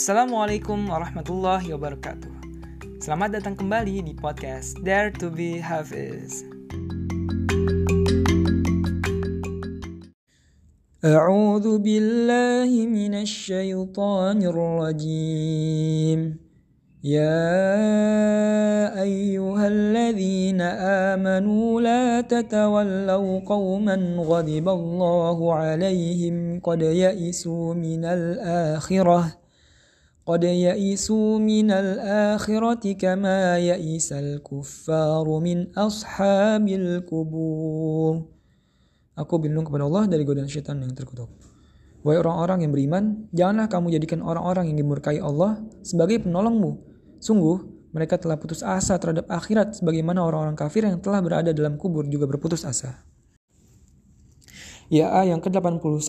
Assalamualaikum warahmatullahi wabarakatuh. Selamat datang kembali di podcast Dare to be Hafiz. أعوذ بالله من الشيطان الرجيم يا أيها الذين آمنوا لا تتولوا قوما غضب الله عليهم قد يئسوا من الآخرة قد يئسوا من الآخرة كما يئس الكفار من أصحاب القبور Aku berlindung kepada Allah dari godaan syaitan yang terkutuk. Wahai orang-orang yang beriman, janganlah kamu jadikan orang-orang yang dimurkai Allah sebagai penolongmu. Sungguh, mereka telah putus asa terhadap akhirat sebagaimana orang-orang kafir yang telah berada dalam kubur juga berputus asa. Ya yang ke-81,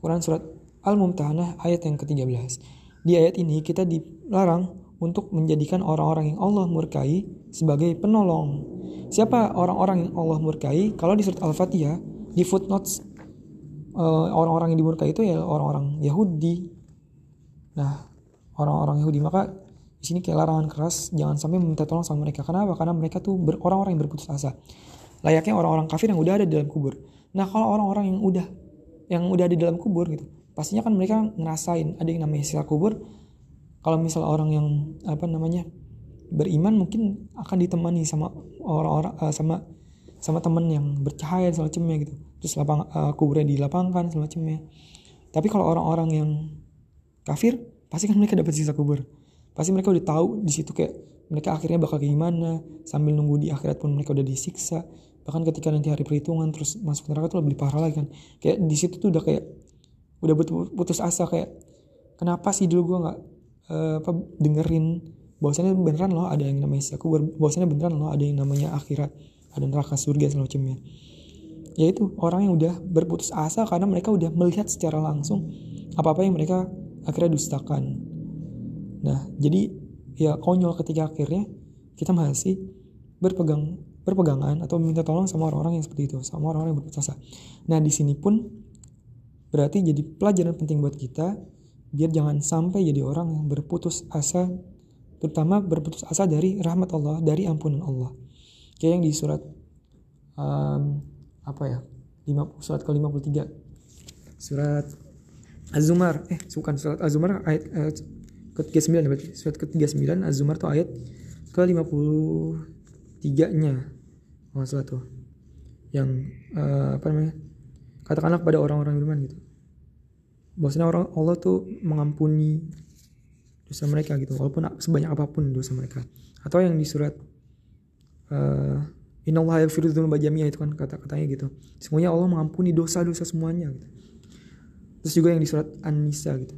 Quran Surat Al-Mumtahanah ayat yang ke-13. Di ayat ini kita dilarang untuk menjadikan orang-orang yang Allah murkai sebagai penolong. Siapa orang-orang yang Allah murkai? Kalau di surat Al-Fatihah, di footnotes uh, orang-orang yang dimurkai itu ya orang-orang Yahudi. Nah, orang-orang Yahudi maka di sini kayak larangan keras jangan sampai meminta tolong sama mereka. Kenapa? Karena mereka tuh orang-orang yang berputus asa. Layaknya orang-orang kafir yang udah ada di dalam kubur. Nah, kalau orang-orang yang udah yang udah ada di dalam kubur gitu, pastinya kan mereka ngerasain ada yang namanya sisa kubur. Kalau misal orang yang apa namanya beriman mungkin akan ditemani sama orang-orang uh, sama sama teman yang bercahaya semacamnya gitu. Terus lapang uh, kuburnya dilapangkan semacamnya tapi kalau orang-orang yang kafir pasti kan mereka dapat sisa kubur. Pasti mereka udah tahu di situ kayak mereka akhirnya bakal kayak gimana. Sambil nunggu di akhirat pun mereka udah disiksa. Bahkan ketika nanti hari perhitungan terus masuk neraka tuh lebih parah lagi kan. Kayak di situ tuh udah kayak udah putus asa kayak kenapa sih dulu gue nggak uh, apa dengerin? Bahwasannya beneran loh ada yang namanya aku bahwasannya beneran loh ada yang namanya akhirat ada neraka surga semacamnya yaitu orang yang udah berputus asa karena mereka udah melihat secara langsung apa-apa yang mereka akhirnya dustakan. Nah jadi ya konyol ketika akhirnya kita masih berpegang berpegangan atau meminta tolong sama orang-orang yang seperti itu sama orang-orang yang berputus asa. Nah di sini pun Berarti jadi pelajaran penting buat kita biar jangan sampai jadi orang yang berputus asa terutama berputus asa dari rahmat Allah, dari ampunan Allah. Kayak yang di surat um, apa ya? 5, surat ke-53. Surat Az-Zumar. Eh, bukan surat Az-Zumar ayat uh, ke-39 berarti. Surat ke-39 Az-Zumar tuh ayat ke-53-nya. Oh, salah tuh. Yang uh, apa namanya? Katakanlah kepada orang-orang beriman gitu bahwasanya orang Allah tuh mengampuni dosa mereka gitu walaupun sebanyak apa pun dosa mereka atau yang di surat uh, Inna Allah yaghfiru dzunuba itu kan kata-katanya gitu. Semuanya Allah mengampuni dosa-dosa semuanya gitu. Terus juga yang di surat An-Nisa gitu.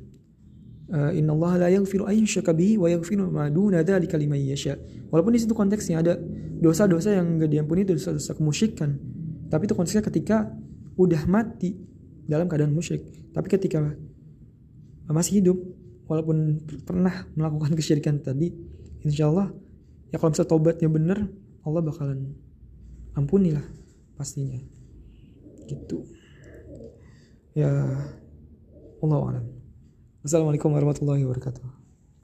Uh, Inna Allah la yaghfiru yushraka bihi wa yaghfiru ma duna dzalika liman yasha. Walaupun di situ konteksnya ada dosa-dosa yang enggak diampuni itu dosa-dosa kemusyrikan. Tapi itu konteksnya ketika udah mati dalam keadaan musyrik. Tapi ketika masih hidup walaupun pernah melakukan kesyirikan tadi insya Allah ya kalau misalnya tobatnya bener Allah bakalan ampuni lah pastinya. Gitu. Ya Allah alam. Assalamualaikum warahmatullahi wabarakatuh